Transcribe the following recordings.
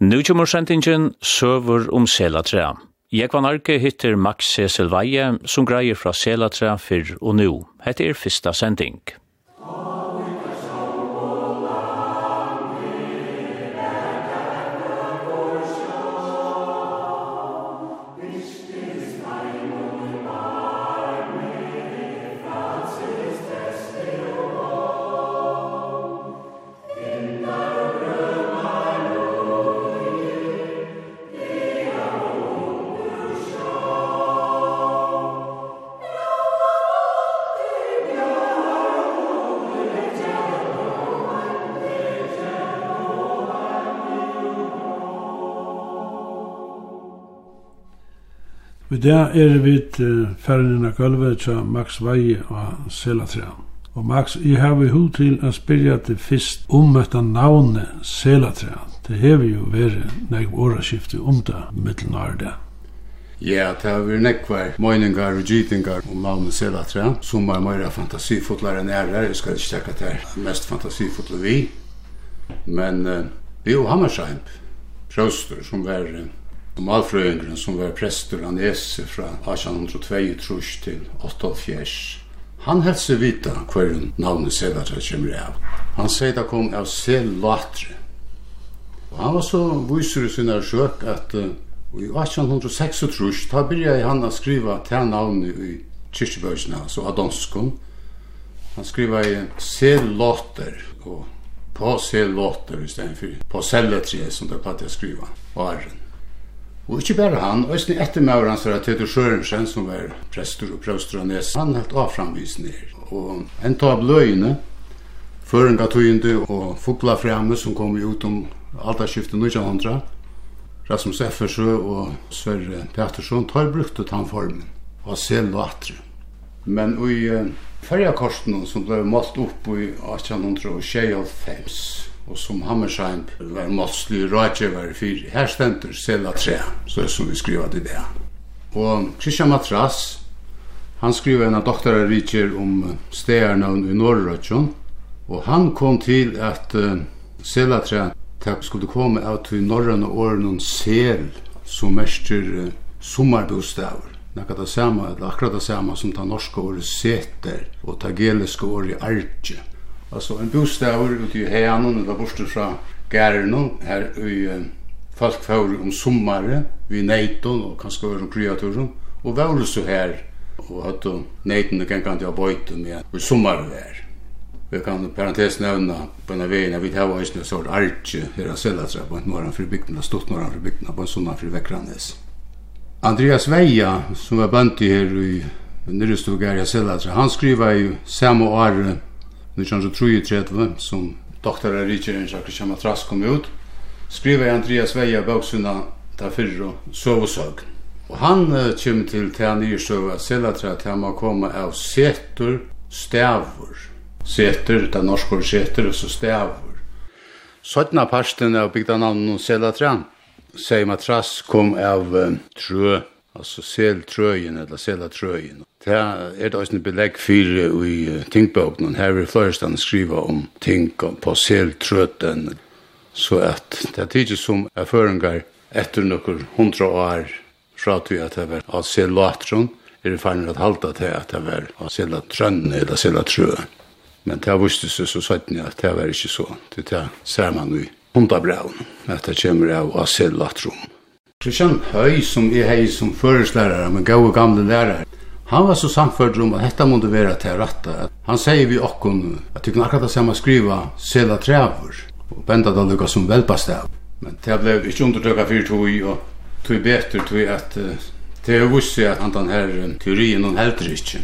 Nu kommer sentingen Søver om Selatræ. Jeg var Arke hittir Max Cecil Veie, som greier fra Selatræ fyrr og nu. Hette er fyrsta sending. dag er vi ferden av gulvet til Max Veie og Selatræn. Og Max, jeg har vi hod til å spille til fyrst om dette navnet Selatræn. Det har vi jo vært nek åraskiftet om det mittelen. Ja, det har vært nekvar møyningar og gytingar om navnet Selatra, som er meira fantasifotlar enn ærer, jeg skal ikke tekka det er mest fantasifotlar vi, men uh, vi er jo Hammersheim, prøster som var uh, Malfrøyngren som var prestur han ese fra 1802 trus til 1804. Han helst seg vita hver navnet Sedatra kommer av. Han sier det kom av Selatre. Og han var så viser i sinne sjøk at uh, i 1806 trus, da begynte han å skriva til navnet i kyrkjebøysene, altså Adonskon. Han skriva i Selater og på Selater i stedet for på Selatre som det er platt jeg skriva, Varen. Og ikke bare han, og etter ettermøver hans var Teder Sørensen, som var prester og prøster av nes. Han helt avfram i snir. Og en av bløyene, føringa tøyende og fugla fremme som kom ut om alderskiftet 1900, Rasmus Effersø og Sverre Pettersson tar brukt ut han formen og sel og atre. Men i uh, ferjakorsen som ble målt opp i 1800 og 1825, og som Hammersheim var måtslig rådgjøver for her stenter Sela 3, så er som vi skriver til det. Og Christian Matras, han skriver en av doktorer Riker om stedernavn i Norrøtjon, og han kom til at uh, Sela 3 tak skulle komme av til Norrøn og åren og sel, som mestjer uh, sommerbostaver. Nekka det samme, eller akkurat det samme som ta norske året seter og ta geliske året artje. Alltså en bostad ute i Heanon, eller bort fra Gærenon, här i uh, folk fyrir om sommare, vi neiton och kanske över om kreaturen, och var så här och att hatt neiton kan kan til å bøyte med, i sommare där. Vi kan parentes nevna på en av vi tar var en sort här her av sig på en för fri bygdena, stort norran för bygden på en sommar för vekranes. Andreas Veja som var bønti här i Nyrestogæria Selatra, han skriver ju samma år 1933 som doktor av Richard Enchak og matras Trask kom ut, skriver jeg Andreas Veia bøksuna ta fyrre sov og søgn. Og han uh, kommer til til han nyrsøv at Selatra til han må komme av setur stavur. Setur, det er norsk ord setur, og så stavur. Sådana parsten av bygda navnet om Selatra, sier Matras kom av um, trø, altså seltrøyen eller selatrøyen. Det er det også en belegg for i tingbøkene. Her vil Flørestan skrive om ting på seltrøten, så at det er tidlig som erføringer etter noen hundra år fra til at det var av sellatron, er det ferdig at halda til at det var av selatrønne eller selatrø. Men det visste seg så sånn at det var ikke så. Det er ser man i hundabraun, at det kommer av av sellatron. Kristian Høy, som er hei som føreslærere, men gode gamle lærere, Han var så samförd om att detta måste vara till rätta. Han säger vi och att tycker akkurat det samma skriva sela trävor och benda det lukar som välpastav. Men det blev inte undertöka för tog och tog bättre tog att det är visst att den här teorin hon helter inte.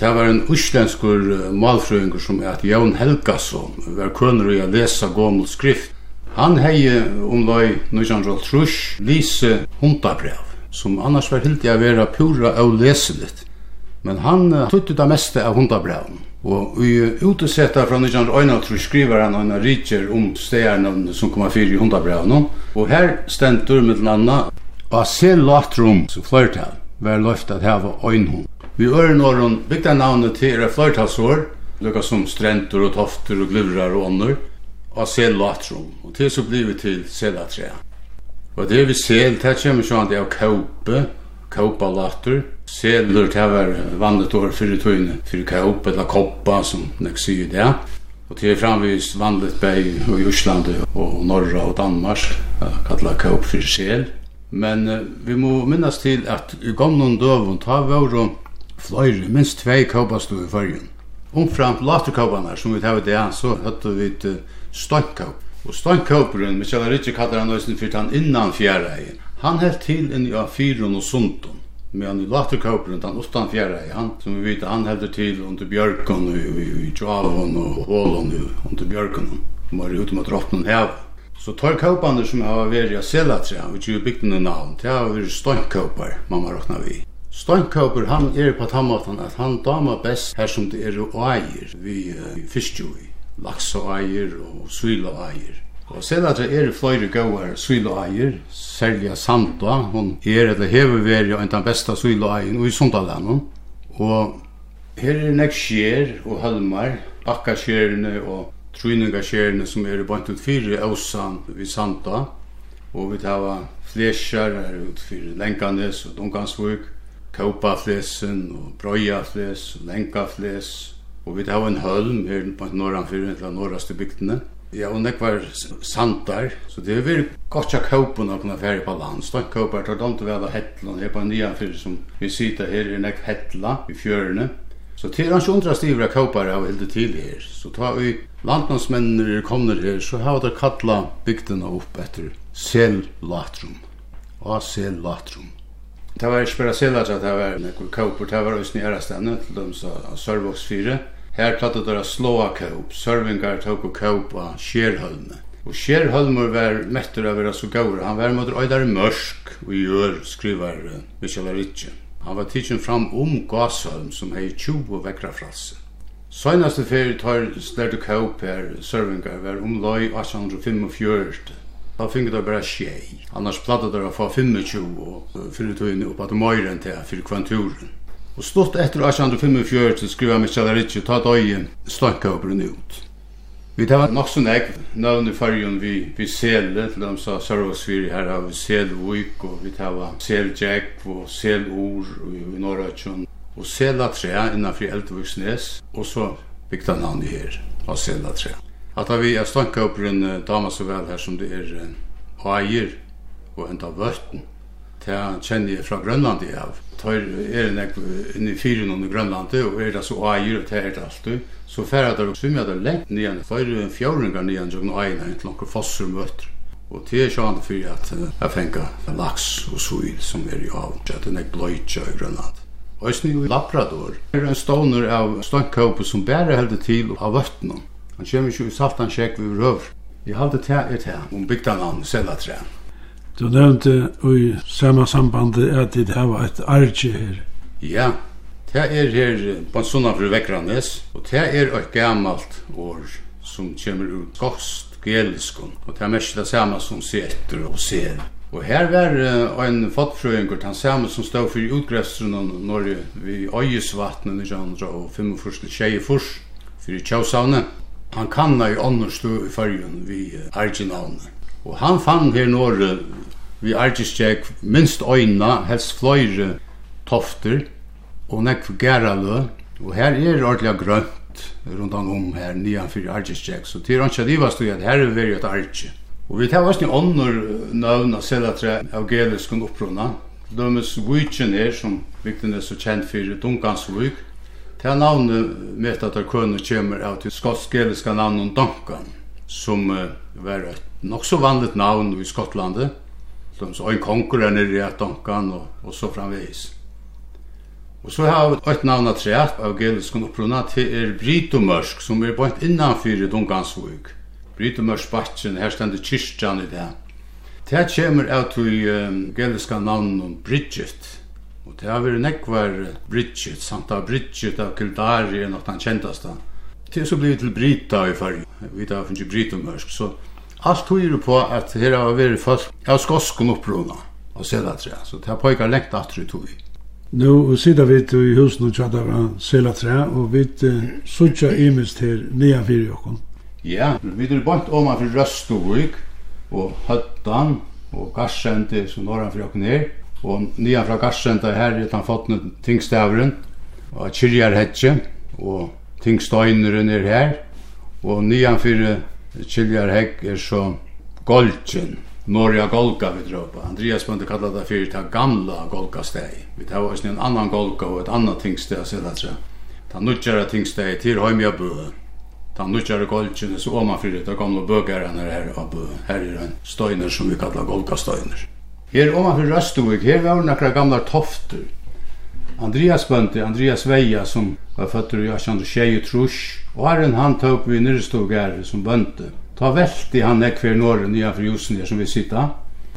Det var en uslenskur malfrøyngur som er at Jan Helgason var kønner i å lesa gommel skrift. Han hei omlai 1903 lise hundabrev som annars var hildi a vera pura og leselit. Men han tuttu det meste av hundabraun. Og i utesetta fra 1901 skriver han en rikker om stegarnavn som kommer fyr i hundabraun. Og her stendur med den anna av selatrum, så flørtal, var løft at hava øynhund. Vi ører når hun bygde navnet til er flørtalsår, lukka som strentur og tofter og glivrar og ånder, av selatrum, og til så blir vi til selatrea. Og det vi sel, det kommer sånn at det er kaupe, kaupalater, Selur det var vannet over fyrir tøyne, fyrir kaup eller koppa som nek sier det. Og det er framvis vanligt bei i Osland og Norra og Danmark, kalla kaup fyrir sel. Men vi må minnas til at i gamlun døvun ta og fløyre, minst tvei kaupastå i fyrjun. Omframt laterkaupanar som vi tar det så høttu vi støynkaup. Og støynkauperun, Michel Ritchie kallar han nøysen fyrir han innan fjæra Han held til inn i Afyrun og Sundun Men i Latterkåperen, den Ostan Fjæra, han, som vi vet, han helder til under Bjørkon og i Javon og Hålon under Bjørkon. De var ute mot Rottnen hev. Så tar kåpene som har vært i Selatria, vi ikke bygden i navn, det har vært støntkåper, mamma råkna vi. Støntkåper, han er på tammaten at han damer best her som det er og eier vi uh, fiskjøy, laks og eier og svil og eier. Og senere er det flere gauar syloeier, særlig Santa, hon er eller hever veri av en den beste syloeien i Sundalene. Og her er nek skjer og halmar, bakkaskjerene og tryningaskjerene som er bant ut fire ausan vid Santa, Og vi tar flesjar her ut fire Lenkanes og dunkansvuk, Kaupaflesen og Brøyafles og Lenkafles. Og vi tar en hølm her på norranfyrir til norraste bygdene. Ja, og nek var sandar, så det var godt å kåpe når kunne fære på land. Støkkåper tar dem til å være hettelen. Her på en nian fyrir som vi sitter her er nek hettla i fjørene. Så til hans undra stivra kåpar av hilde til her. Så ta vi landmannsmennene er kommer her, så har det kalla bygdena opp etter Sellatrum. Og Sellatrum. Det var ikke bare Sellatrum, det var nek kåpar, det var også nærastene til dem som Sørvoks 4 Her plattu der a slåa kåp, sørvingar tok og kåp av skjerhølmene. Og Skjerholmur var mettur av vera så gaur. Han var mot Øydar Mørsk og gjør skriver uh, Michel Aritje. Han var tidsin fram om Gasholm som hei 20 vekra frasse. Søgnaste fyrir tar slert og kaup her sørvingar var om loi 1845. Da finner det bare tjei. Annars plattet det å få 25 og fyrir tøyne oppa til møyren til fyrir kvanturen. Og stått etter 1845 skriva Michel Ritchie ta døyen stankavbren ut. Vi tar nok så nek, navn i fargen vi, vi sele, til dem sa Sarvasviri her har vi selvuk, og vi tar var og selor i, i Norrøtjøn, og selatræ innanfri Eldvuksnes, og så bygda navn i her av selatræ. At vi er stankavbren dama så vel her som det er eier og enda vøtten det kjenner jeg fra Grønland i av. Tar er en ekv i fyren under Grønland, og er det så eier, og tært alt du. Så færre at det svimmer svimmet det lengt nyan, for er fjøringer nyan, og eier, til noen fosser møter. Og det er sjående for at jeg fengar laks og suil som er i av, at det er bløytja i Grønland. Øysen i Labrador er en ståner av stønkkåpe som bærer heldig til av vøttene. Han kommer ikke i saltansjekk ved røver. Jeg halde det er det om bygdanan og sellatræn. Du nevnte i samme samband at det her var et arge her. Ja, det er her på en sånn av Vekranes, og det er et gammalt år som kommer ut kost gjelskon, og det er mest det samme som setter og ser. Og her var uh, en fattfrøyngur, han samme som stod for utgrefstrun av Norge ved Øyesvatnet i 1945 tjei furs, fyrir Tjausavne. Han kanna i ånderstu i fyrjun vi Arginavne. Og han fann her Norge vi artistek minst øyna, helst fløyre tofter og nekv gæralø. Og her er ordentlig grønt rundt om her nian fyrir artistek, så til rannsja stod at her er veri et artje. Og vi tar oss ni ånder nøvn av selatre av geliskun opprona. Dømes Vujtjen er, som vikten er så kjent fyrir Dunkansvuk, Det er navnet mitt at det kunne kommer av til skotsk-geliska navnet Duncan, som var et nok så vanligt navn i Skottlandet som så en konkurrer nere i at donkan og, og så framvis. Og så har vi et navn av treet av gelisken opprona til er Brytomørsk, som er bort innanfyr i Dungansvug. Brytomørskbatsen, her stendur kyrkjan i det. Det kommer av til um, geliska navn om Bridget. Og det har vært nekvar Bridget, samt av Bridget av Kildari, enn at han kjentast da. Det er så blivit til Brita i farg. vi tar finnst i Brytomørsk, så Allt tyder på at her har vært folk av skosken opprona og selatræ, så det har pågått lengt atru tog. Nå sitter vi i husen og tjata av selatræ, og vi sutja imist her nia fyrir jokken. Ja, vi er bant om av Røstovik og Høttan og Garsendi som norran fyrir jokken her, og nia fra Garsendi her er han fått tingstavren og Kyrjarhetje og tingstøyneren er her, og nian fyrir Kiljar Hegg er så Golgen, Norja Golga vi droppa. Andreas Bunde kallar det fyrir ta gamla Golga steg. Vi tar oss en annan Golga og et annan tingsteg sier det seg. Ta nutjara tingsteg til Høymja Bø. Ta nutjara Golgen er så oma fyrir ta gamla bøgaren er her av Bø. Her er en støyner som vi kallar Golga støyner. Her oma fyrir Røstovik, her var nekra gamla tofter. Andreas Bunde, Andreas Veia som var føtter i 1823 Åren han tog vi nyrstogare som bønte. Ta velti han ek fyrir Norge, nya for Jusnir som vi sitta.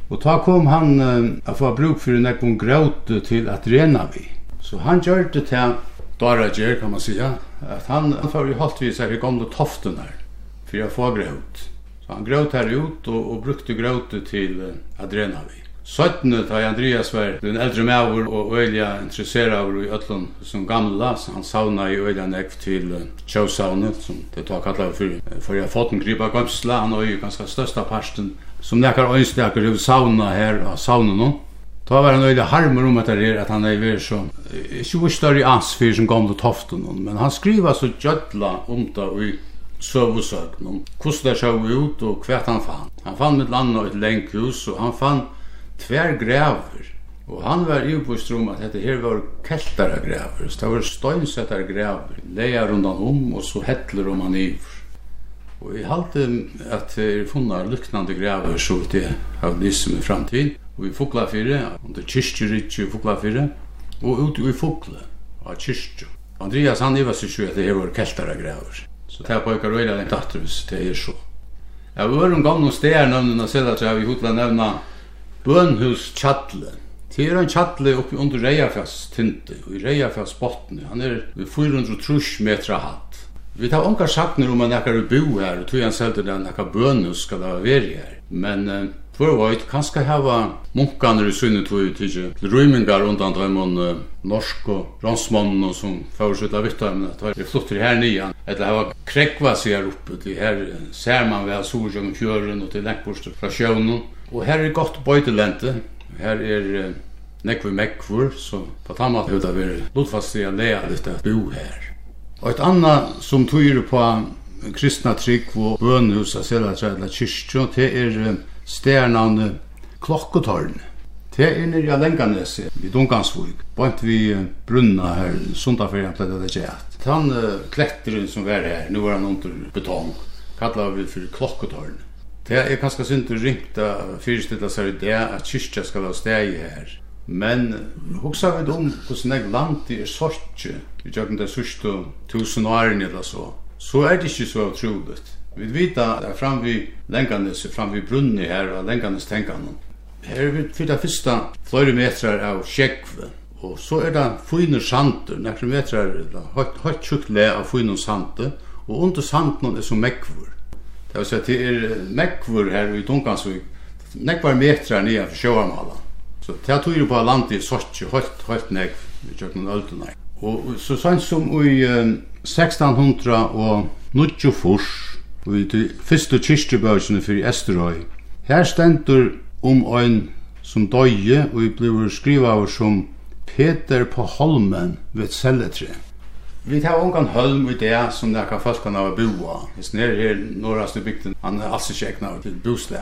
Og ta kom han uh, a få bruk fyrir nek om gråte til at rena vi. Så han gjør det til Dara Gjer, kan man sija, at han, han får jo holdt vi seg i gamle toften her, for jeg får gråt. Så han gråt her ut og, og brukte gråte til uh, at rena vi. Søttene da Andreas var den eldre maver og øyla interesseraver i Øtlund som gamla, så han sauna i øyla nekv til tjøvsavnet, som det tar kallar for. For jeg har fått en gripa gømsla, han øy ganske størsta parsten, som nekar øynsteker i sauna her av sauna nå. Da var han øyla harmer om etter her at han er vær så, ikke hvor større ans fyrir som gamla toften, men han skriva så gjødla om det og søvusøk, hvordan det sjå ut og hvert han fann. Han fann mitt land og et lenghus, og han fann tvær græver, og han var ivpust om at dette her var keltara græver, så det var støynsettar græver, leia rundan om, og så hettler om han iver. Og jeg halte at jeg funnet lyknande græver, så det har lyst med framtid, og i Fuglafyrre, under kyrkjeritje i Fuglafyrre, og ute i Fugle, av kyrkje. Andreas han iver seg jo at det her var keltara græver, så det er på ikke røyla lengt attervis, det er så. Jeg var en gang noen steder nevnene, selv at jeg vil hotla nevna Bønhus Tjadle. Det er en tjadle oppi under Reiafjas tinte, og i Reiafjas botni. Han er 430 metra hatt. Vi tar ongar sakner om han ekkar bo her, og tog han selv til den ekkar bønhus skal ha veri her. Men uh, for å veit, kanskje hava munkaner i sunnet tog ut ikke rymmingar undan dem om uh, norsk og ransmannen som fyrir sitt av vittamene, at det flutter her nyan. Eller hava krekva seg her oppe, til her ser man vel sorgjøngen fjøren og til lekkborster fra sjøvnen. Og her er godt bøytelente. Her er uh, nekve mekvur, så på tamma ut av er lotfastig a lea litt bo her. Og et anna som tyr på kristna trygg og bønhus av Selatrædla kyrkjo, det er uh, sternavne Klokkotorn. Det er nere av Lenganese, i Dungansvig, bant vi brunna her, sundaferien pleide det gjett. Han uh, kletteren som var her, nu var han under betong, kallar vi for Klokkotorn. Det er kanskje synd du rymt å fyrstille seg i det at kyrkja skal ha steg her. Men hoksa vi om hvordan jeg land i er sortje i tjøkken det sørste tusen årene eller så. Så er det ikke så utrolig. Vi vet at det er fram vi lenganes, fram vi brunni her og lenganes tenkan. Her er vi fyrir det fyrsta flere metrar av sjekve. Og så er det fynur sandur, nekker metrar, høyt tjukk le av fynur sandur. Og under sanden er så mekvur. Det vill säga det är näckvor här i Tunkansvik. Näckvar metrar ner för sjöarmala. Så det här tog ju på landet i Sortje, helt, helt näck i Tjöknen Öldena. Och så sen som i 1600 och Nudjo Fors, og i de første kyrkjebøkene for Esterøy. Her stendur om ein som døye, og vi blir skrivaver som Peter på Holmen ved Selletre. Vi tar ungan hölm i det som det kan folk kan ha boa. Det är här norra bygden. Han är alltså checkna ut till bostad.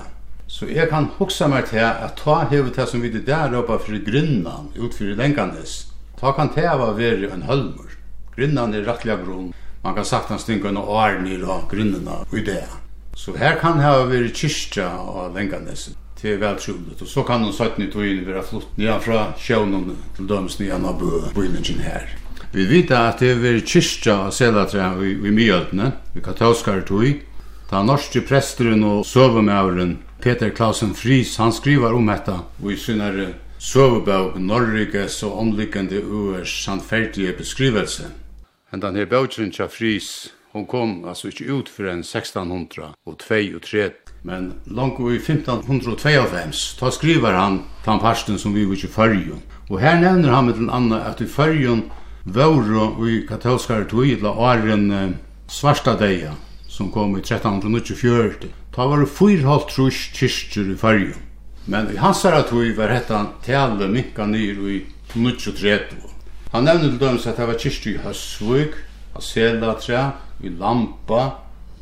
Så jag kan huxa mig till att ta hevet det som vi det där uppe för grunnan utfyrir för. Ta kan det vara veri en hölmur. Grunnan är rättliga grunn. Man kan sagt han stinker några år ner av grunnarna i det. Så här kan det ha varit kyrkja och länkandes till vältroligt. Og så kan de sätta nytt och in vara flott nedanfra sjön till döms nedan av bøyningen her. här. Vi vita at det er kyrkja av Selatra i, i Mjødene, i katolskare tog. Ta norske presteren og søvemøveren Peter Klausen Fries, han skriver om dette i synare søvubøg, Norrikes og omliggende uers sannferdige beskrivelse. Men denne bøvtjen til Fries, hon kom altså ikke ut for en 1600 og 3, men langt i 1552, da skriver han, den parsten som vi var ikke fyrjon. Og her nevner han med den andre at i fyrjon vore i katolskare tog til åren svarsta deia som kom i 1394. Ta var det fyra trus kyrkjur i fyrju. Men i hans herra tog var hetta tale minka nyr i 1930. Han nevnte til dømes at det var kyrkjer i Høsvig, Aselatra, i Lampa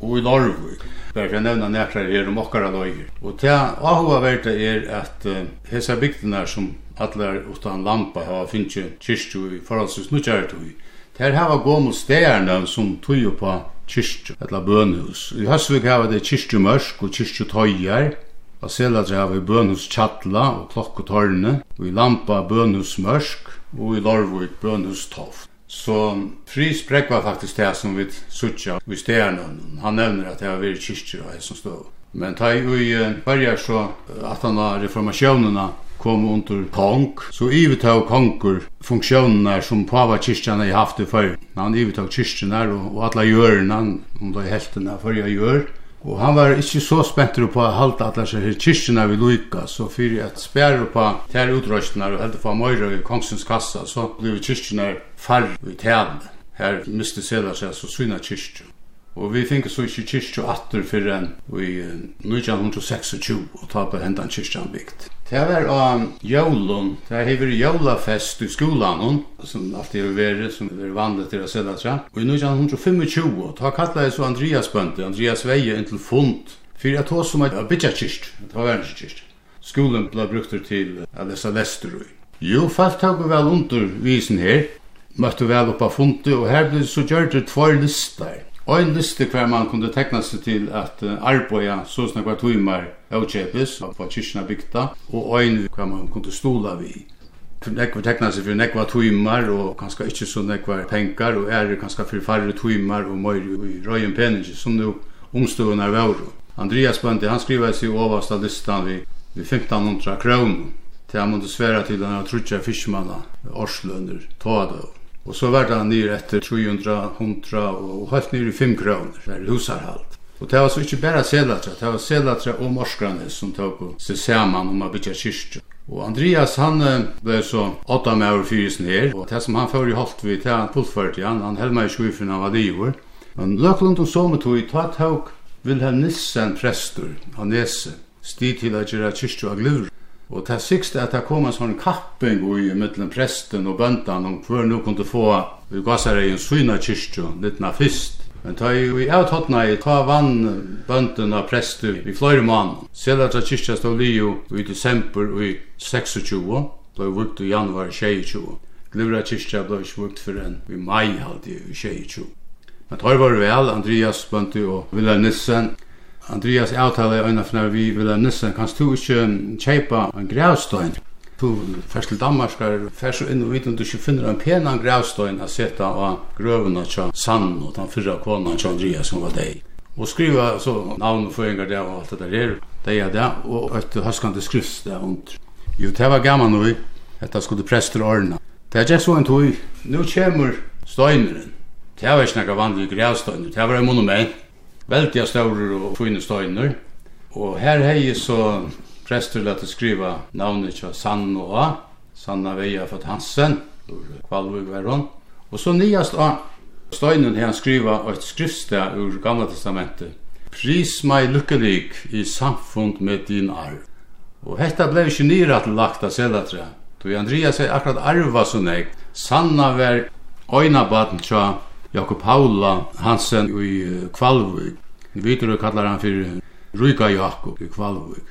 og i Lorvig. Bare for å nevne nekrar her om okkara løyer. Og det avhåverta er at hesa bygdina som allar utan lampa hava finnst kyrkju i forholdsvis nutjar tui. Ter hava gomu stegarna som tui på kyrkju, etla bønhus. I Høsvik hava det kyrkju mørsk og kyrkju tøyjar, og selatra hava i bønhus tjatla og klokk og tørne, og i lampa bønhus mørsk, og i Lorvik bønhus toft. Så Fris var faktisk det som vi sutja i stegarna. Han nevner at det var vært kyrkju og som stå. Men ta i börjar så at han har reformasjonerna kom under kong, så ivetag konkur funksjonene som pavakirkjan har haft det før. Han ivetog kyrkjenar og, og alla gjørna, om det er heltene før jeg gjør. Og han var ikkje så spent på å halda alla seg her kyrkjena vi luka, så fyrir at spjær på ter utrøstene og heldur på Møyre i kongsens kassa, så blei kyrkjena farg i tjene. Her miste sela seg så syna kyrkjena. Og vi finner så ikke kyrkje atter for en i 1926, og ta på hendan kyrkjan bygd. Det var av jólun, det har vært jólafest i skolan, som alltid har vært, som er vanlig til å sælda seg. Og i 1925, da kallet så Andreas Bønte, Andreas Veie, en til fund, for at tog som er bytja kyrkje, det var verden kyrkje. Skolen ble brukt til å lese Lesterøy. Jo, fast tar vel under visen her, møtte vel oppa fundet, og her ble så gjørt det tvær lister en liste hver man kunne tekna seg til at arbeida så snakka tøymar avkjepes på kyrkina bygta, og ein hver man kunne stola vi. Nekvar tekna seg fyrir nekvar tøymar og kanska ikkje så nekvar penkar, og er kanska for færre tøymar og møyr i røyen peningi, som nu omstående er vavru. Andreas Bøndi, han skriver seg overast av listan vi, vi 1500 kroner til han måtte svære til han har trutja fiskmanna, orslønner, tåadøv. Og så var det nere etter 300, 100 og helt nere i 5 kroner, var husarhalt. Og det var så ikke bare selatra, det var selatra og morskranes som tog på seg saman om å bytja kyrkja. Og Andreas han ble så åtta med over fyrisen her, og det som han fyrir holdt vi til han fullførte han, han held meg i sjufen av adivor. Men løklund og sometog ta tatt haug Vilhelm Nissen prestur av Nese, sti til at gjerra kyrkja av glur. Og det sikste at det kom en sånn kapping i mittelen presten og bøndan om hver nu kunne få vi gassar i en syna kyrkju, littna fyrst. Men ta i vi av i ta vann bønden av prestu i fløyre mann. Selatra kyrkja stå lio i desember i 26, blei vukt i januar 22. Glivra kyrkja blei ikke vukt for enn i mai halde i 22. Men tar var vel, Andreas bøndi og Vilhelm Nissen, Andreas avtaler øyne for når vi vil ha nissen, kan du ikke kjøpe en grævstøyn? Du først til Danmark er først inn og vidt om du ikke finner en pen av grævstøyn å sette av grøvene til sand og den fyrre kona til Andreas som var deg. Og skriva så navn og føringer det og alt det der er, det er det, og et høskende skrift der under. Jo, det var gammel nå, dette skulle prester ordne. Det er ikke så en tog, nå kommer støyneren. Det var ikke noe vanlig grævstøyner, det var en monument veldig større og fine støyner. Og her hei så prester lette skriva navnet til Sanna og A, Sanna Veia for Hansen, Kvalvig Veron. Og så nyast A, støynen her skriva et skriftsted ur Gamla Testamentet. Pris meg lykkelig i samfund med din arv. Og hetta blei ikke nyrat lagt av selatra. Då Andreas er akkurat arva så nek. Sanna var øyna tja Jakob Paula Hansen i Kvalvik. Vitur kallar han för Ryka Jakob i Kvalvik.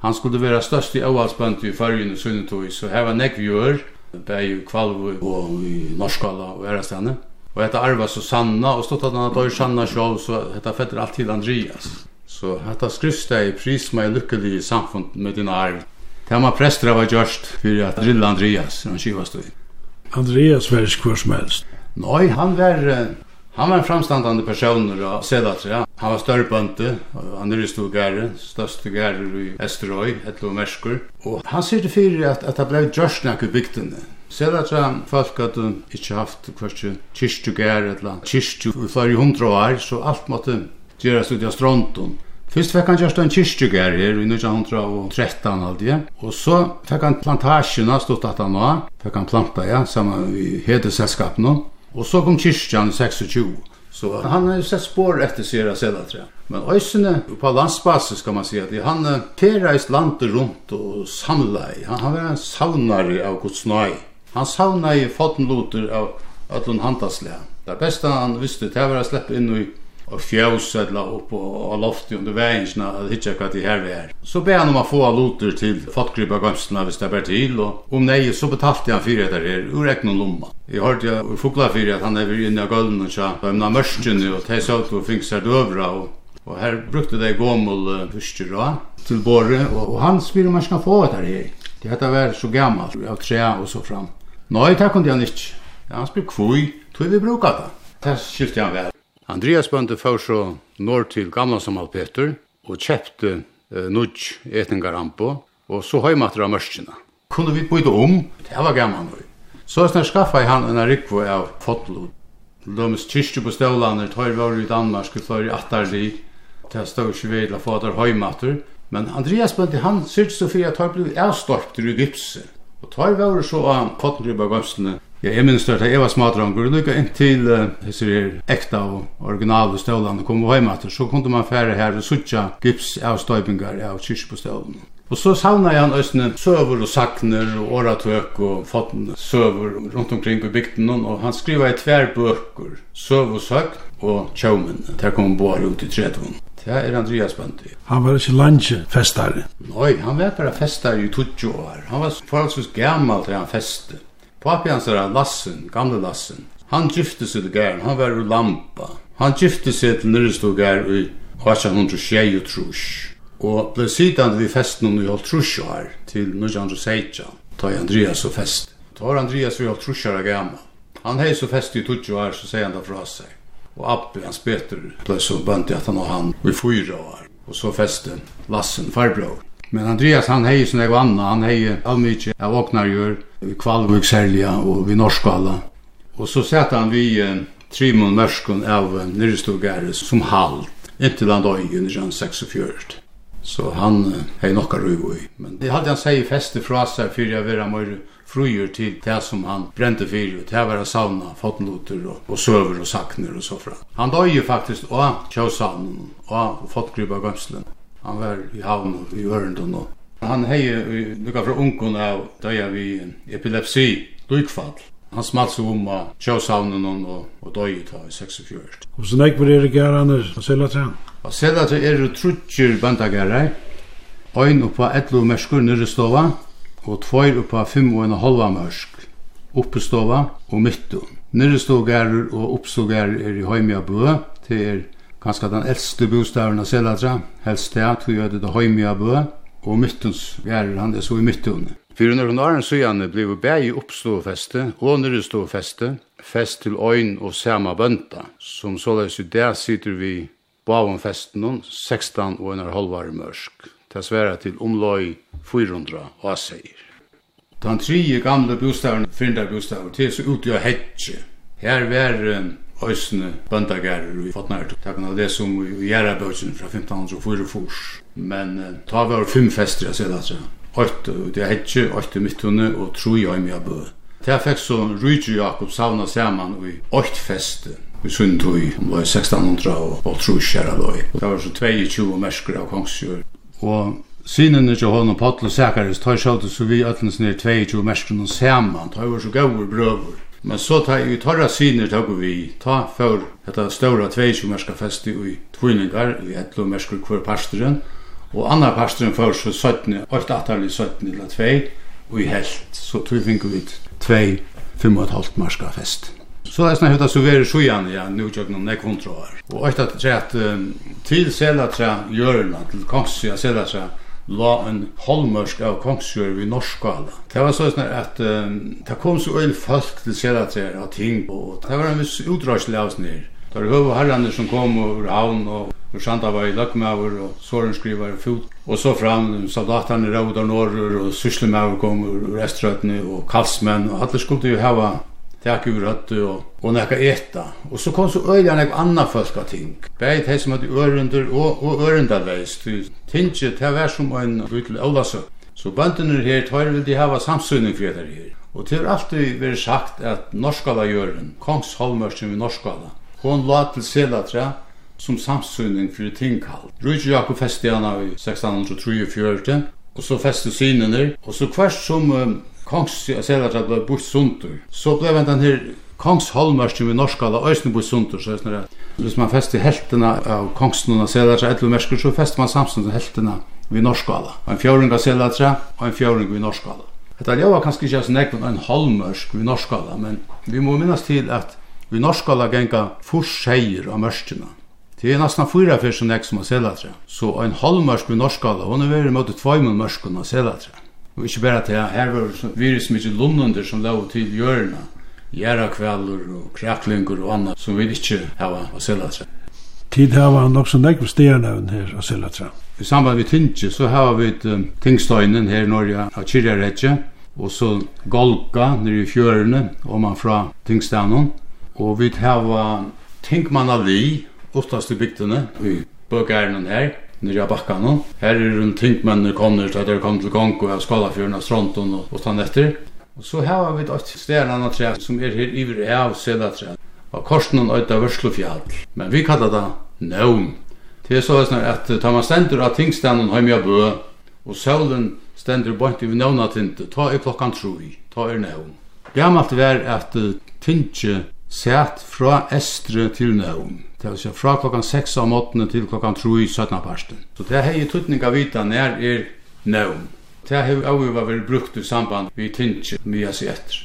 Han skulle vara størst i avhalsbønd i fargen i Sunnetøy, så her var nekv gjør, i Kvalvik og i Norskala og Erastane. Og detta arva Susanna, og stått at han hadde Sanna sjål, så hetta fetter alt til Andreas. Så hetta skrifsteg pris meg lykkelig i samfund med din arv. Det var prester var gjørst fyrir at drilla Andreas, han kivastøy. Andreas var ikke hver som helst. Nei, han var han var en framstandande person og sedat ja. Han var større bønte, han er i stor gære, største gære i Esterøy, et og merskur. Og han sier det fyrir at, at det blei djørsnak i bygdene. Sedat ja, folk hadde ikke haft hversi kyrstu gære, eller kyrstu i flere hundra år, så alt måtte gjerast ut i stronton. Fyrst fekk han gjørst en kyrstjugær her i 1913 aldri, og så fekk han plantasjena stått at han var, fekk han planta, ja, saman i hedeselskapene, Og så kom kyrkjan i 26. Så han har sett spår efter Sierra Selatra. Men ösene på landsbasis kan man säga att han terrorist landet runt och samlar. Han, han var en saunare av Guds nåd. Han saunar i fotenloter av ötlun handaslägen. Det bästa han visste det var att släppa in i og fjøs eller oppe og lofti under veien at hitja hva de her er. Så be han om å få loter til fotgrypa gamsna hvis det er til, og om nei, så betalte han fyrir etter her, ur egnon lomma. Jeg hørte jo ur fugla fyrir at han er inne av gulven og tja, og emna mørskjene og teis ut og fink her døvra, og, og her brukte de gommel uh, fyrstjera til båre, og, og han spyr om han skal få etter her. Det hette vær så gammalt, av tre og så fram. Nei, takk om det han ikke. Ja, han spyr kvui, tog vi bruka det. Det skilte han vel. Andreas Bønde får så når til gamla som Peter og kjøpte eh, nudj etningarampo og så høymater av mørskina. Kunne vi bøyde om? Det var gammal nøy. Så snar skaffa han en rikvo av fotlod. Lømmes kyrkje på støvlander, tøyr var i Danmark, og tøyr i Attarli, til stå ikke ved til å få der høymater. Men Andreas Bønde, han sier så fyrir at tøyr ble avstorpt i gipset. Og tøyr var så av fotngrybba gømsene Ja, jeg minns det jeg var smadrangur, lykka inntil disse her ekta og originale stålene kom hjem etter, så kunne man fære her og suttja gips av kyrkjepostøvlene. Og så savna jeg han østene søver og sakner og åratøk og fotten søver rundt omkring i bygden, og han skriva i tverbøker, søv og søk og tjaumen, der kom bare ut i tredvun. Det er Andreas Bandi. Han var ikke landje festare? Nei, han var bare festare i 20 år. Han var forholdsvis gammal til han festet. Papi hans er Lassen, gamle Lassen. Han gifte seg til gæren, han var ur lampa. Han gifte seg til nyrestogær i 1823 og ble sidan vi festen om i Holtrusjar til 1916, ta i Andreas og fest. Ta var Andreas vi Holtrusjar er gammal. Han hei så fest i 20 år, så sier han da fra seg. Og Abbe, hans Peter, ble så bønt i at han og han i fyra år. Og så festen Lassen, farbror. Men Andreas han hei som jeg anna, han hei all mykje av Åknargjør, i Kvalvøk Selja og vi Norskala. Og så sette han vi eh, Trimon Mørskun av Nyrestogære som halt, inntil han døy under 46. Så han eh, hei nokka ruivo i. Men det hadde han seg feste fra seg fyrir jeg vera møyre frujur til det som han brente fyrir, til jeg vera sauna, fotnoter og, og søver og sakner og så fra. Han døy jo faktisk av kjøsavnen og av fotgrypa gømslen. Han var i havn og i ørendun og han hei lukka fra unkun av døya vi epilepsi, lukfall. Han smalt seg om av tjøshavnen og, og døy ta i 46. Og så nek var det gær Anders, hva selda til han? Hva selda til er det trutjer bandagærer, ein oppa 11 merskur nyrre stova, og tvoir oppa 5 og en halva mersk, oppe stova og midtun. Nyrre stogærer og oppstogærer er i Høymia bø, til er Kanskje den eldste bostaden av Selatra, helst det, tog jeg det høymi bø, og myttens gjerrer han det så i myttunne. Fyrir når hun åren ble vi bæg i oppståfeste og nyreståfeste, fest til øyn og sama bønta, som såleis i det sitter vi bavom festen noen, 16 og en halvar mørsk. til sværa til omløy 400 åseier. Den tredje gamle bostaden, fyrndar bostaden, til så ut i hetje. Her var Øysene bøndagærer i Fotnært. Det kan ha det som i Gjerabøkken fra 1544. Men ta var fem fester, jeg ser det, altså. det er hetje, Hedje, midtunne og tro i Øymia Bø. Det fikk så Rydje Jakob savna saman i øyte feste i Sundtøy, om det var 1600 og tro i Gjerabøy. Det var så 22 mersker av kongsjør. Og Synene til hånden på og Sækaris, tar sjåte så vi ötlens ned 22 merskrona saman, tar var så gauur brøver. Men så tar i torra syner tog vi ta for dette ståra tvei som merska festi i tvinningar i etlo merskur kvar pastoren, og annar pastoren for så søttene, alt atarlig søttene eller tvei og i helt, så tog vi vi tvei fem og et halvt merska fest. Så det er snart høyta så veri sjuan ja, nu tjøk noen nek hundra år. Og alt at tjøk til selatra tjøk til kongsia selatra tjøk la en holmørsk av kongsjør i Norskala. Det var sånn at um, det kom så øyne folk til Serater av ting, og det var en viss utdragslig avsnir. Det var høve herrene som kom over havn og Og Sanda var i Løkmaver, og Soren skriver i fot. Og så fram, soldaterne råd av Norr, og Syslemaver kom ur Estrøtene, og Kalsmenn, og alle skulle jo hava tak ur røttu og og nekka etta. Og så kom så øyla nek anna folka ting. Bæði þeir som hadde ørundur og, og ørundarveist. Tinge, det var som en til Ólasøk. Så bøndene her, tar vil de hava samsunning for det her. Og til alltid vært sagt at Norskala gjøren, kongsholmørsen vi Norskala, hon la til Selatra som samsunning for tingkall. Rujtje Jakob festi hana i 1643, og så festi synene, og så kvart som um, kongs i Seladra blei bort sundur. Så blei den her kongsholmørkjen vi norskala òsne bort sundur, så er Hvis man festi heltena av kongsen av Seladra etlumørsker, så fest man samstånd heltena vi norskala. En fjøring av Seladra og en fjøring vi norskala. Hetta ljóva kanskje ikkje sånn ekvun en halvmørsk vi norskala, men vi må minnast til at vi norskala genga forseier av mørskina. Det er nesten fyra fyrir som nek som av selatra. Så en halvmørsk vi norskala, hon er veri møte tvaimun mørskun av selatra. Og ikke bare til her var virus mye lundunder som lå til hjørna. Gjerrakvelder og kraklinger og annet som vi ikke har å selge seg. Tid har han også nekve stjernøven her å selge seg. I samband med Tintje så har vi um, tingstøynen her i Norge av Kyrjaretje. Og så Golka nere i fjørene, om man fra tingstøynen. Og vi har tingmanna vi, oftast i bygdene, i bøkærnen her nere av bakkan. Her er rundt tyngdmennene kommer til at det til Kongo og Skalafjøren av Stronten og, og stann etter. Og så har vi et stedene annet tre som er her iver av Sedatre. Og korsen og av Vørslofjall. Men vi kallar det Nøvn. Det er så at tar man stendur av tingstenen hjemme av bø, og søvlen stendur bort i nøvnatinte, ta i klokkan troi, ta i nøvn. Gammalt var at tinge sæt fra estre til nøvn. Det vil si fra klokkan 6 av måttene til klokkan 3 i 17 parsten. Så det hei tuttning av vita nær er nøvn. Det hei av vært brukt i samband vi tinsje mye seg etter.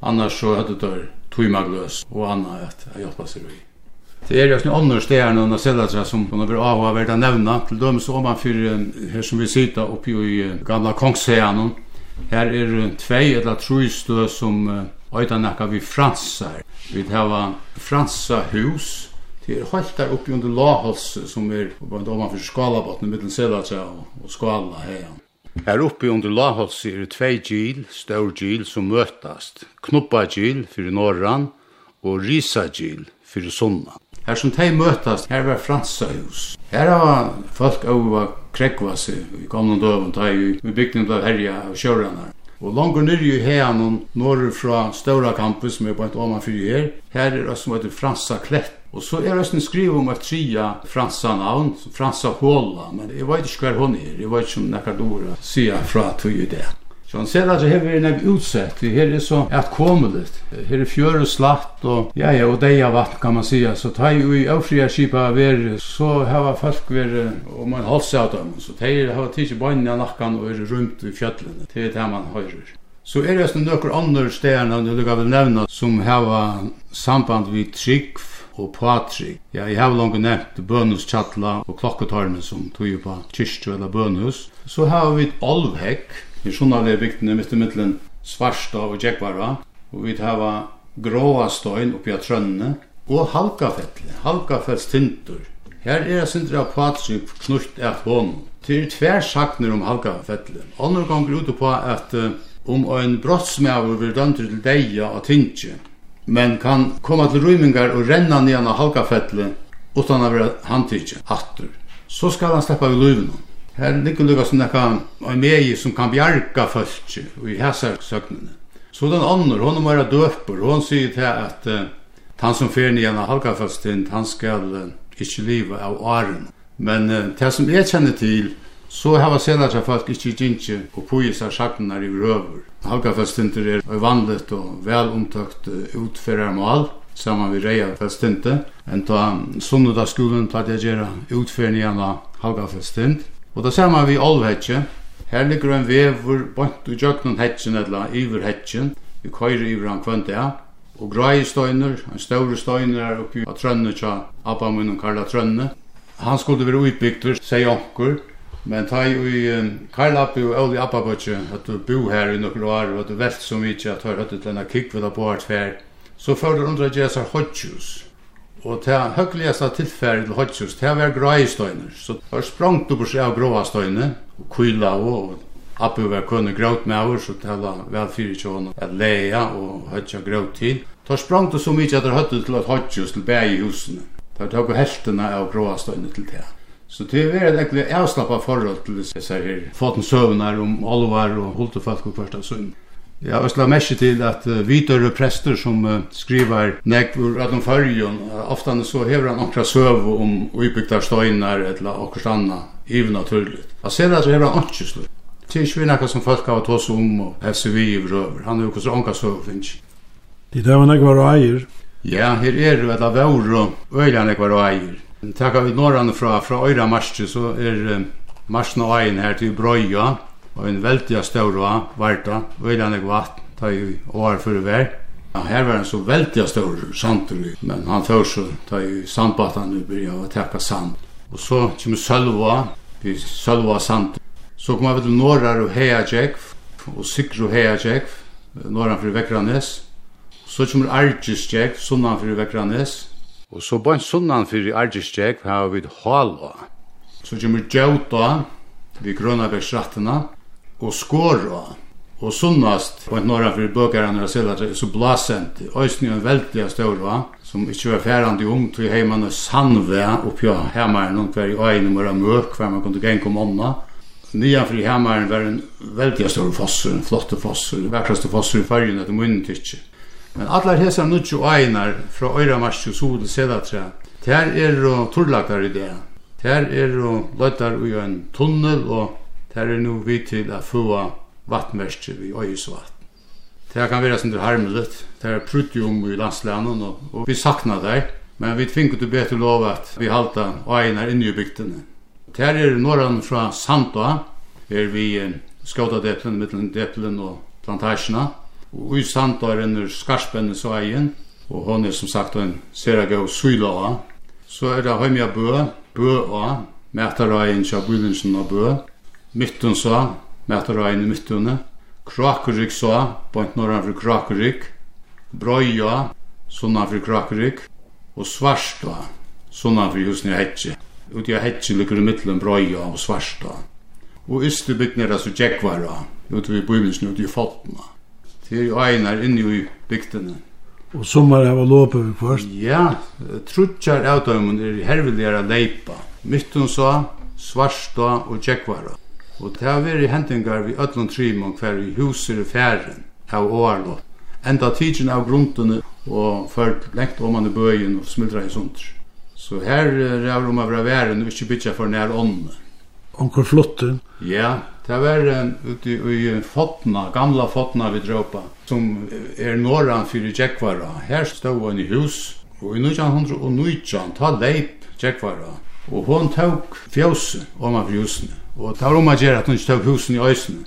Annars så hadde det tøymagløs og anna at jeg hjelpa seg vi. Det er jo sånne andre steder enn å selge seg som kunne være av og være nevna. Til dømes om man fyrir her som vi sitter oppi i gamla kongsheanen. Her er tvei eller tru stø som øyda nekka vi fransar. Vi hava fransa hus, Det er helt der oppe under Lahals, som er ovanfor Skalabotten, mittelen Selatra og Skala her. Her oppe under Lahals er det tvei gil, stør gil, som møtast. Knoppa gil fyrir norran og Risa gil fyrir Sunna. Her som tei møtast, her var Fransahus. Her var folk over krekva seg i gamle døven, da vi bygde blei herja av kjøranar. Og langur nyrju i heianon, norr fra Stora campus, som er på et oman fyrir her, her er det som heter Fransa Klett, Og så er det en skriv om et tria fransa navn, fransa håla, men jeg vet ikke hver hun er, jeg vet ikke om nekker dora sier fra tog i det. Så han ser at det her er nek utsett, det her er så et komeligt, her er fjøre slatt og ja ja, og deia vatt kan man sija, så ta jo i avfria kipa ver, så hava folk ver, og man holdt seg av dem, så teir hava tidsi av nakkan og er rundt i fjallene, det er det man høyrer. Så er det nekker andre stederne, du kan nevna, som hava samband vi trygg, og Patrik. Ja, jeg har langt nevnt Bønhus Tjattla og Klokketarmen som tog på Kyrstjø eller Bønhus. Så har vi Alvhekk, i Sjonale bygdene mitt i midtelen Svarsta og Gjekvara. Og vi har Gråastøyn oppi av Trønne og Halkafettle, Halkafetts tintur. Her er jeg sindra Patrik knutt av hånden. Til tver sakner om Halkafettle. Andre ganger ute på at um ein brottsmæver vil dømte til deia og tinge men kan koma til rymingar og renna nian av halkafettli utan að vera handtidje, hattur. Så skal han sleppa við løyvnum. Her liggur lukka som nekka av megi som kan bjarga fölkje og i hæsar søgnene. Så den andre, hon er døpur, hon sier til at uh, han som fer nian av halkafettli, han skal uh, ikkje liva av åren. Men uh, det som jeg kjenner til, Så hava til folk ikke gynnsi og poisar sagnar i røver. Halkafestinter er vanligt og vel omtøkt mål saman vi reia festinte. En ta sunnudagsskolen ta det gjerra utferni anna halkafestint. Og da sama vi olvhetje. Her ligger en vevur bant i jøknun hetjen etla iver hetjen. Vi køyre iver han kvönt ja. Og grei støyner, en større støyner er oppi av trønne tja Abba mun og Karla Trønne. Han skulle være utbygdur, sier onkur, Men ta i Karlappi og Oli Appabotje, at du bo her i nokre år, og at du velt så mykje at du har hatt til denne kikvila på hvert fær, så får du undra gjesa hodjus. Og ta høgligaste tilfæri til hodjus, ta var grøystøyner. Så var sprangt du på seg av gråastøyne, og kyla og Appi var kunne gråt med over, så ta var vel fyrir tjån at leia og høtja gråt til. Ta sprangt du så mykje at det høttet til at hodjus til bæg i husene. Ta tog heltene av gråastøyne til det. Så det er veldig ekkert avslappa forhold til disse her foten søvnar om alvar og holdt og kvarta sunn. Ja, og slag mest til at uh, videre prester som uh, skriver nek ur Adam Førjen, uh, ofte så hever han okra søv om utbygda støynar eller okra stanna, even naturligt. Jeg ser det så hever han okra søv. Det er ikke vi nekka som folk har tås om og hese vi i vrøver. Han er jo kostra onka søv finnes. Det er nekka var eier. Ja, her er jo et av vore og øyla nekka var eier. Takk vi norrande fra, fra Øyra Marsje, så er um, Marsen og Eien her til Brøya, og en veldig stor varta, Øyra nek vatt, ta i år fyrir vær. Ja, her var en så veldig stor sandur, men han tør så ta i sandbatan nu byrja og takka sand. Og så kommer Sølva, vi Sølva sand. Så kommer vi til norrar og Heiajek, og Sigru Heiajek, norran fyrir Vekranes. Så kjem Argisjek, sunnan fyrir Vekranes. Og så bøn sunnan for fyrir Argisjek har vi halva. Så kommer Gjauta vi Grønabergsrattena og Skåra. Og sunnast på en norra fyrir bøkaren og sella så blasent. Øysni er en veldig stor, som ikkje var færande ung til heimann og sandve oppi av heimaren og hver i øynum var møk hver man kunne genka om omna. Nian fri heimaren var en veldig stor fossur, en flotte fossur, vekraste fossur i fargen etter munnen tykkje. Men allar hesa nutju einar frá Øyramarsju suðu sedatra. Tær eru turlakar í dag. Tær eru løttar í ein tunnel og tær er nú við til að fáa vatnmerki við Øyisvatn. Tær kan vera sindur harmligt. Tær er prutium við í og, og vi sakna tær. Men vi tvingar til betur lov at vi halda einar inni í bygdene. Tær er norran frá Santa er vi skóta deplen, mittlen deplen og plantasjonar Og i Sandøren er Skarspenn så egen, og hon er som sagt en sera gav syla av. Så er det heimja Bø, Bø av, Mætarøyen kja Bøyvinsen av Bø, Mittun så, Mætarøyen i Mittune, Krakerik så, bant norran for Krakerik, Brøya, sunna for Krakerik, og Svarsta, sunna for Husni Hetje. Uti av Hetje ligger i mittlen Brøya og Svarsta. Og ysterbygner er så Jekvara, uti vi Bøyvinsen uti i Fotna til øynar inn i bygdene. Og sommar hava lopet vi først? Ja, trutjar avdøymon er herveligere leipa. Mytton så, svarsta og tjekkvara. Og det har vært hendingar vi öllum trimon hver i huser i færen av åarlott. Enda tidsin av gruntene og ført lengt om i bøyen og smildra i sundt. Så her er det om å væren og ikke bytja for nær ånden. Onkur flotten? Ja, Det var ute i Fotna, gamla Fotna vi Dråpa, som er norran fyrir Jekvara. Her stod han i hus, og i 1919 ta leip Jekvara. Og hon tok fjøse om av husene, og det var om at gjøre at hun ikke tok husen i øysene.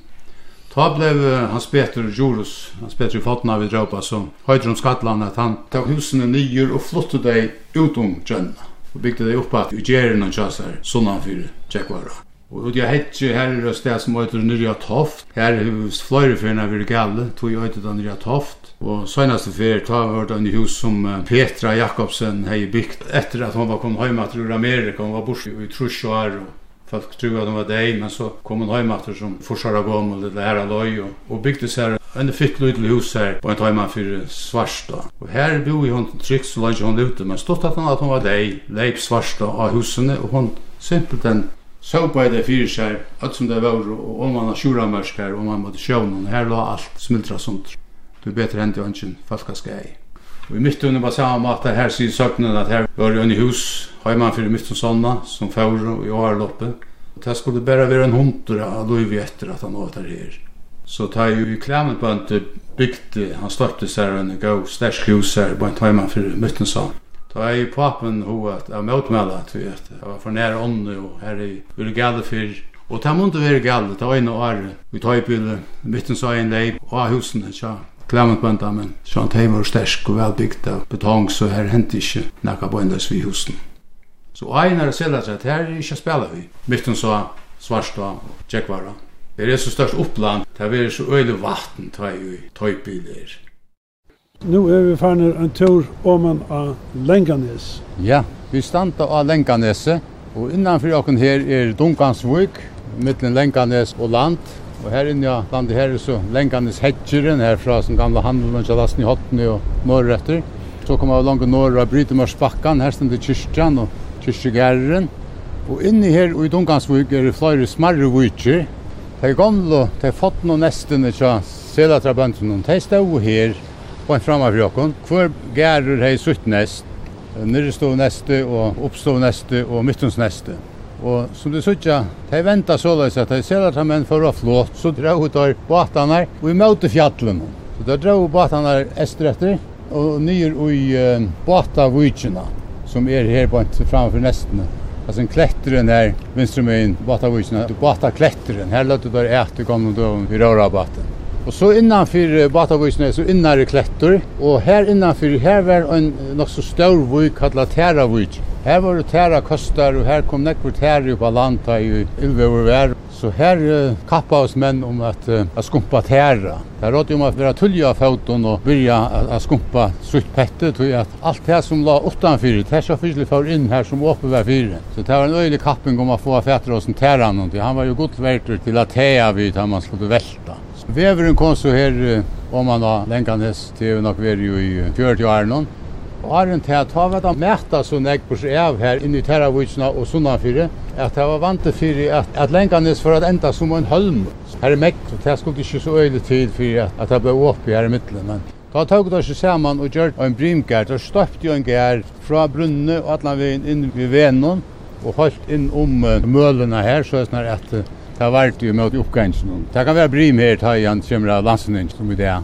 Ta blev hans Peter Jorus, hans Peter Fotna vi Dråpa, som høyder om skattlanda, at han tok husene nyer og flottet deg utom om og bygde deg oppa noen gjerina sånn han fyrir Tjekkvara. Og jeg hetje her er sted som heter Nyrja Toft. Her er hus flere fyrna vi er gale, tog jeg heter Nyrja Toft. Og søgnaste fyr ta var det en hus som Petra Jakobsen hei bygd etter at hun var kom heima til Amerika. Hun var bors i Trusjoar og folk tror at hun var deg, men så kom hun heima til som forsara gom og det her aløy og, og bygde seg en fitt lydel hus her på en heima for Svarsta. Og her bor hun trygg så langt hun levde, men stått at hun at hun var deg, leip Svarsta av husene, og hun simpelthen Så såpaði fyrir sær öll sum tað vóru og har á sjúramørskar og man móti sjónum her lá alt smultra sånt Du betri hendi ongin falkaskei. Og i mittunni var sama mata her sig søknen at her var jo en hus heiman fyrir mittun sonna som fóru i årloppe. Og det skulle bare være en hundur av loivi etter at han åter her. Så ta jo i klemmen på han bygde, han støpte seg en gau stersk hus her, en heiman fyrir som sonna. Da er papen ho at jeg hoa at vi vet. jeg, var for nær ånde, og her i ville gale fyr. Og det måtte være gale, det var en år, vi tar i byle, midten så en leip, og av husene, tja, klemmetbønda, men sånn at heim var stersk og velbygd av betong, så her hendte ikke nekka bøndas vi husen. Så ein er selv at her er ikke spela vi, Mitten så svarstå og tjekkvara. Det er så størst oppland, det er så øyne vatten, tøy, i tøypiler. tøy, Nu er vi farne en tur oman av Lenganes. Ja, vi standa av Lenganes, og innanfyr okken her er Dunkansvuk, mittlen Lenganes og land, og her inne ja, landet her er så Lenganes hedgeren her fra som gamla handelen og kjalasten i Hottene og Norrøtter. Så kommer vi langt norr av Brytemørsbakkan, her stendet kyrkjan og kyrkjegæren. Og inni her i Dunkansvuk er det flere smarre vujtjer. De gamle, de fått og nestene tja selatrabøntene, de stod her, bort framme for jokken. Hvor gærer hei sutt nest, nyrestå neste og oppstå neste og midtons neste. Og som du sutja, de venta såleis at de ser at de menn for å flått, så drar ut av båtene og i møte fjallen. Så de drau båtene ester etter, og nyr i uh, båtavujtjena, som er her på en for nestene. Alltså en klättren här, vänster mig in, bata vinstrumöjen, bata båtaklättren. Här låter det äta gamla döven i rörabatten. Og så innanfyr Batavøysene så innare klettur, og her innanfyr, her var en nok så stor vøy kalla Tæravøyk. Her var det Tæra kostar, og her kom nekkur Tæra på landa i Ylvever vær. Så her uh, kappa oss menn om at, uh, at skumpa Tæra. Her rådde om at vera tullja av foten og byrja at skumpa sutt pette, tog at alt det som la utanfyr, det er så fyrlig for inn her som åpe var fyre. Så det var en øylig kapping om å få fætter oss en Tæra, han var ju gott verter till att Tæra vid han man skulle velta. Veveren kom så her om man har Lenganes til nok veri jo i 40 år nå. Og har en tæt har vært mæta så nek på seg av her inni Terravitsna og Sunnanfyrir at det var vant til fyrir at, at Lenganes for at enda som en hølm. Her er mekt, det skulle ikke så øylig tid fyrir at, at det ble oppi her i middelen. Men Da tok det seg saman og gjør en brimgær, da støpte jo en gær fra brunne og atlan veien inn ved venon og holdt inn om mølene her, så er det at Det har vært jo møtt oppgangsen. Det kan være brim her, ta i han kommer av landsen som i det.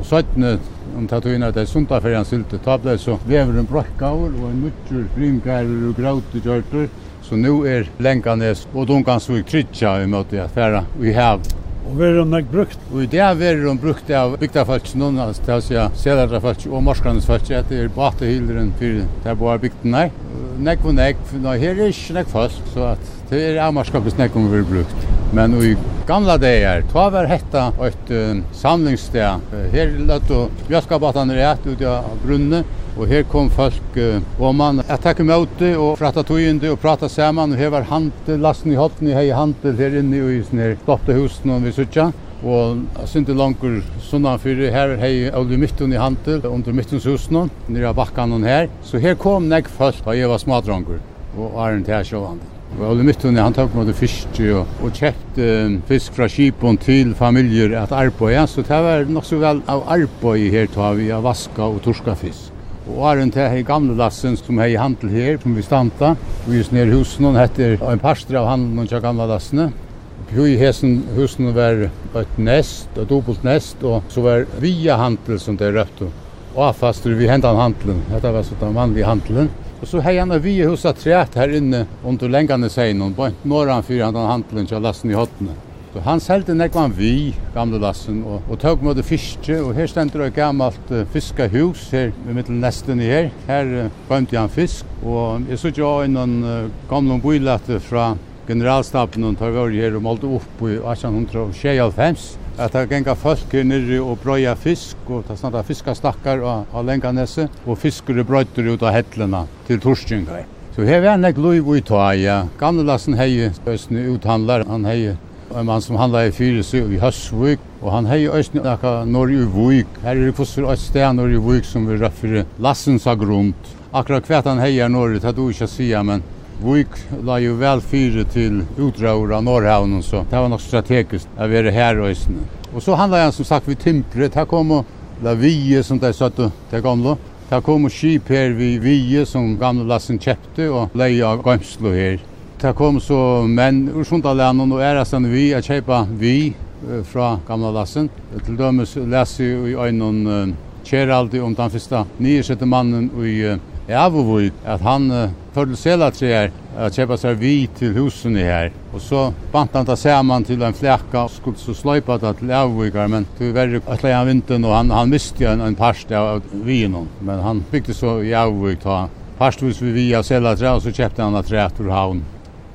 Og søttene, om ta tog inn at det er sundt for han sylte, ta ble så lever en brokkavur og en mutter, brimgærer og grautekjørter. Så nå er Lenkanes og Dunkansvig trytja i møte at færa vi hav. Og vi er de nok brukt? Og i det er hun brukt av bygdafelsen, noen av sedarfelsen og morskanesfelsen, at det er batehilderen for det er bare bygden her. Nekk og nekk, her er ikke nekk fast, så at Det er avmarskapet snakk om vi brukt. Men i gamla dagar, ta var hetta ett um, samlingssted. Her lät och björskabatan rätt ut av brunne och här kom folk uh, och man att ta og och prata tojende och prata samman och här var handelasten i hoppen i hej handel här inne i sån flotta husen och vi sökte og synte langur sunnan fyrir her hei Olvi Mittun i handel under Mittuns husnån, nira bakkanon her. Så her kom nek folk da jeg var smadrangur og Arend her sjåvande. Ole Mytton, han tok med fisk og, og kjøpte fisk fra skipen til familier at arbeid, så det var nok så vel av arbeid her tar vi av vaska og torska fisk. Og åren til hei gamle lassen som hei handel her, som vi stanta. og just nere husen, hon heter en parster av handelen til gamle lassene. Hui hesen husen var et nest, et dobbelt nest, og så var via handel som det røpte. Og avfaster vi hentan handelen, dette var sånn vanlig handelen. Og så hei han vi hos at træt her inne under lengane seinen, på norran fyrir han handelen til lasten i hotene. Så han selte nekva vi, gamle lassen, og, og tøg møte fiske, og her stendur et gammalt uh, fiskahus her ved mittel nesten i her. Her uh, bømte han fisk, og jeg så ikke også innan uh, gamle bøylete fra generalstaben, og tar vi her og målte opp i 1825 at det gengar folk nere og brøya fisk, og det snart fiskastakkar og, av Lenganese, og fiskere brøyter ut av hettlena til Torstjunga. Så her var nek loiv ui ja. Gamle lassen hei østene uthandlar, han hei en mann som handlar i fyrelse i Høsvik, og han hei østene akka Norge i Vuk. Her er det fosser et sted Norge i Vuk som vi røffer lassens av grunt. Akkurat hvert han hei er Norge, det er du ikke å men Vik la jo vel fyre til utraur av Norrhavnen, så det var nok strategiskt å være her og isne. Og så handla han som sagt vid Timpret, her kom og la vie som det satt det gamla. Her kom og skip her vid vie som gamla lassen kjepte og leia av Gamslo her. Her kom så menn ur Sundalenen og ærasen vi, a kjeipa vi fra gamla lassen. Til dømes lesi i øynene Kjeraldi om den første nyesette mannen i Avovik at han uh, sig sela treer att köpa sig vi till husen i här. Och så bant han ta samman till en fläcka och skulle så slöjpa det till Avvikar men tyvärr att han vintern och han, han miste en, en parst av vinen. Men han byggde så i Avvik ta parstvis vi via sela tre och så köpte han ett trät ur havn.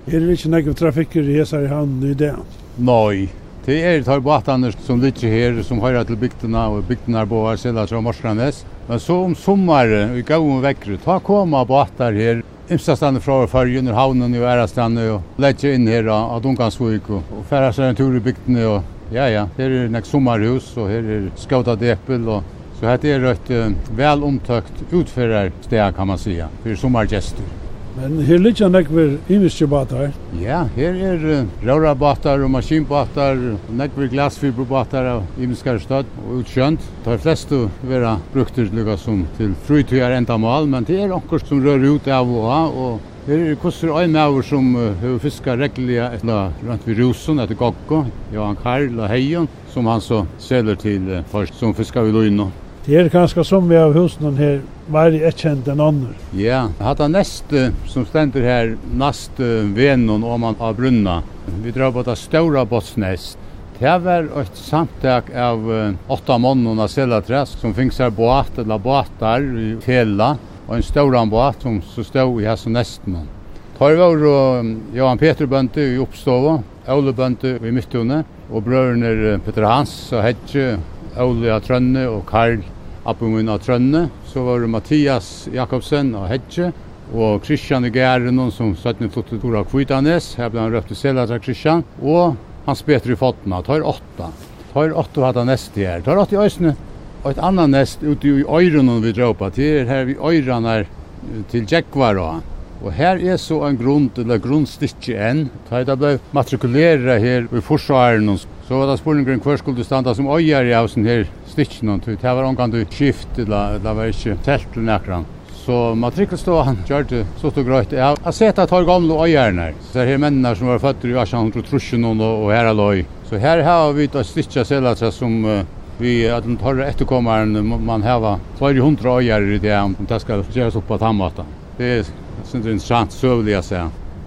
Er det ikke noen trafikker i hesar i havn i det? Nei. Det er tar båtarna som ligger her, som hører til bygdene, og bygdene er både Selas og Morskrannes. Men så om sommaren, vi gav om vekkere, ta koma båtar her, Imstastande fra Førjen, havnen i Ærastande, og letje inn her av Dunkansvik, og, og færa seg en tur i bygdene, og ja, ja, her er nek sommarhus, og her er skauta depel, og så her er et uh, vel omtøkt utfører steg kan man säga, för sommargäster. Men her ligger nekver imiske båtar. Ja, her er uh, rørabåtar og maskinbåtar, nekver glasfiberbåtar av imiske stad og utkjønt. De fleste vera brukter lukka som til frutøyar endamal, men det er okkur som rör ut av og av, og Her er kostur ein maður sum hevur fiska regluliga etla rundt við Rússon etter Gokko, Johan Karl og Heijon, som han så selur til folk som fiskar við Lúino. Det är ganska som vi har husen her, var det ett känt en annan. Ja, hade han näst som ständer här näst vännen om man har brunna. Vi drar på det stora båtsnest. Det var ett samtak av åtta mannen av Selatræs, som finnes her båt eller båtar i Tela och en stor båt som så stod i här som. Tar var och Johan Peter Bønte i Uppstova, Ole Bønte i Mittune och bröderna Peter Hans och Hedje, Ole av Trønne och Karl Abbe min av Trønne, så var det Mathias Jakobsen av Hedje, og Christian i Gæren, som søttene flottet bor av Kvitanes, her ble han røpt til Selas av Christian, og Hans i Fotna, tar åtta. Tar åtta hatt det nest i her. Tar åtta i Øysene, og et annet nest ute i Øyren vi drar på, til her vi Øyren er til Jekvar og Og her er så en grunn, eller grunnstikke enn, da jeg ble matrikulera her i forsvaren, så var det spurningen hver skulle standa som øyer i sånne her stikki, det var omgang du skift, eller det var ikke telt til nekran. Så matrikelståan gjør det så stod grøyt. Jeg har sett at har gamle øyerne. Så her er mennene som var født i 1830 og her er løy. Så her har vi et stikja selatra som vi at den tar etterkommeren man hava 200 øyer i det om det skal gjøres opp på tannmatta. Det er synes det er interessant søvlig å se.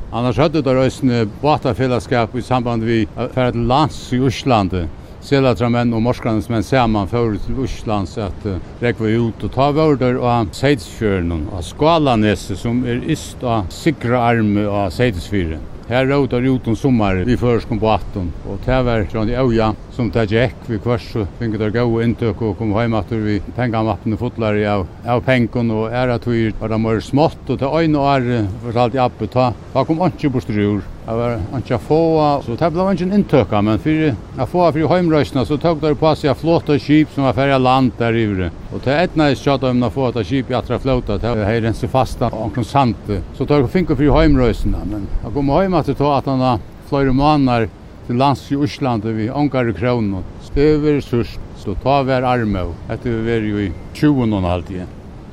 Annars hadde det røysene båtafellesskap i samband vi færre til lands i Øslandet. Selatra menn og morskarnes menn saman fyrir til Øslands at uh, rekva ut og ta vörder av Seidskjørnen og Skalaneset som er ist av sikra arme av Seidskjørnen. Her rådar ut om sommar i førskom på 18 og det var sånn i Øya som det gikk vi kvart så finket der gode inntøk og kom hjem at vi pengamappene fotlar av, av pengen og er at vi var det mer smått og til øyne og ære fortalte jeg oppe ta, da kom ikke bort rur. Det var ikke få, så det ble ikke inntøk men for jeg få for hjemrøsene så tok det på seg flått og skip som var ferdig land der i vre. Og til etna næst kjatt om å få et skip i atra flåta til jeg renser fast og omkring sant. Så tok det finket for hjemrøsene, men jeg kom hjem at det tog at han da flere måneder til lands i Osland vi við i kronen. Det er verið sørst, så ta ver etter vi er jo i 20 og haldi.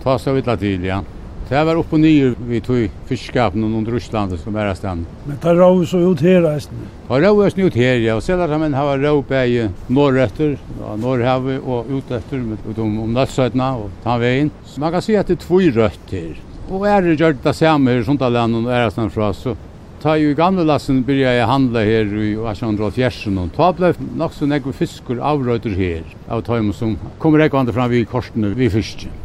Ta så vitla til, ja. Det var upp og nye vi tog fiskskapen under Russlandet som er stand. Men det rå så ut her resten? Det rå er ut her, ja. Og selv har man har rå bæg norrøtter, ja, norrhavet og utetter utom om nødsøytene og tannveien. Så man kan si at det er tvoi røtter. Og er det gjør det samme her, sånt av landet og er stand fra, så ta i gamle lassen byrja jeg handla her i 1870 og ta blei nok så nekve fiskur avrøyder her av tøymer som kommer ekkvande fram vi korsene vi fiskjen.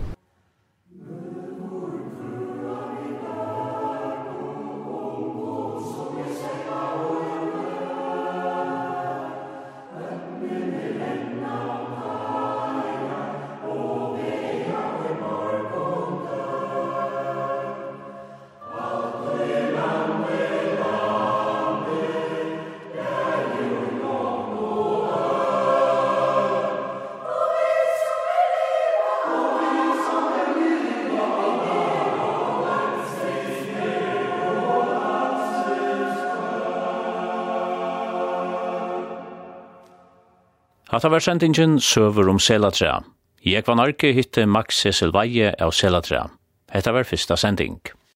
Hatta var sendingen søver om Selatra. Jeg var narki hitte Max Cecil Veie av Selatra. Hetta var fyrsta sending.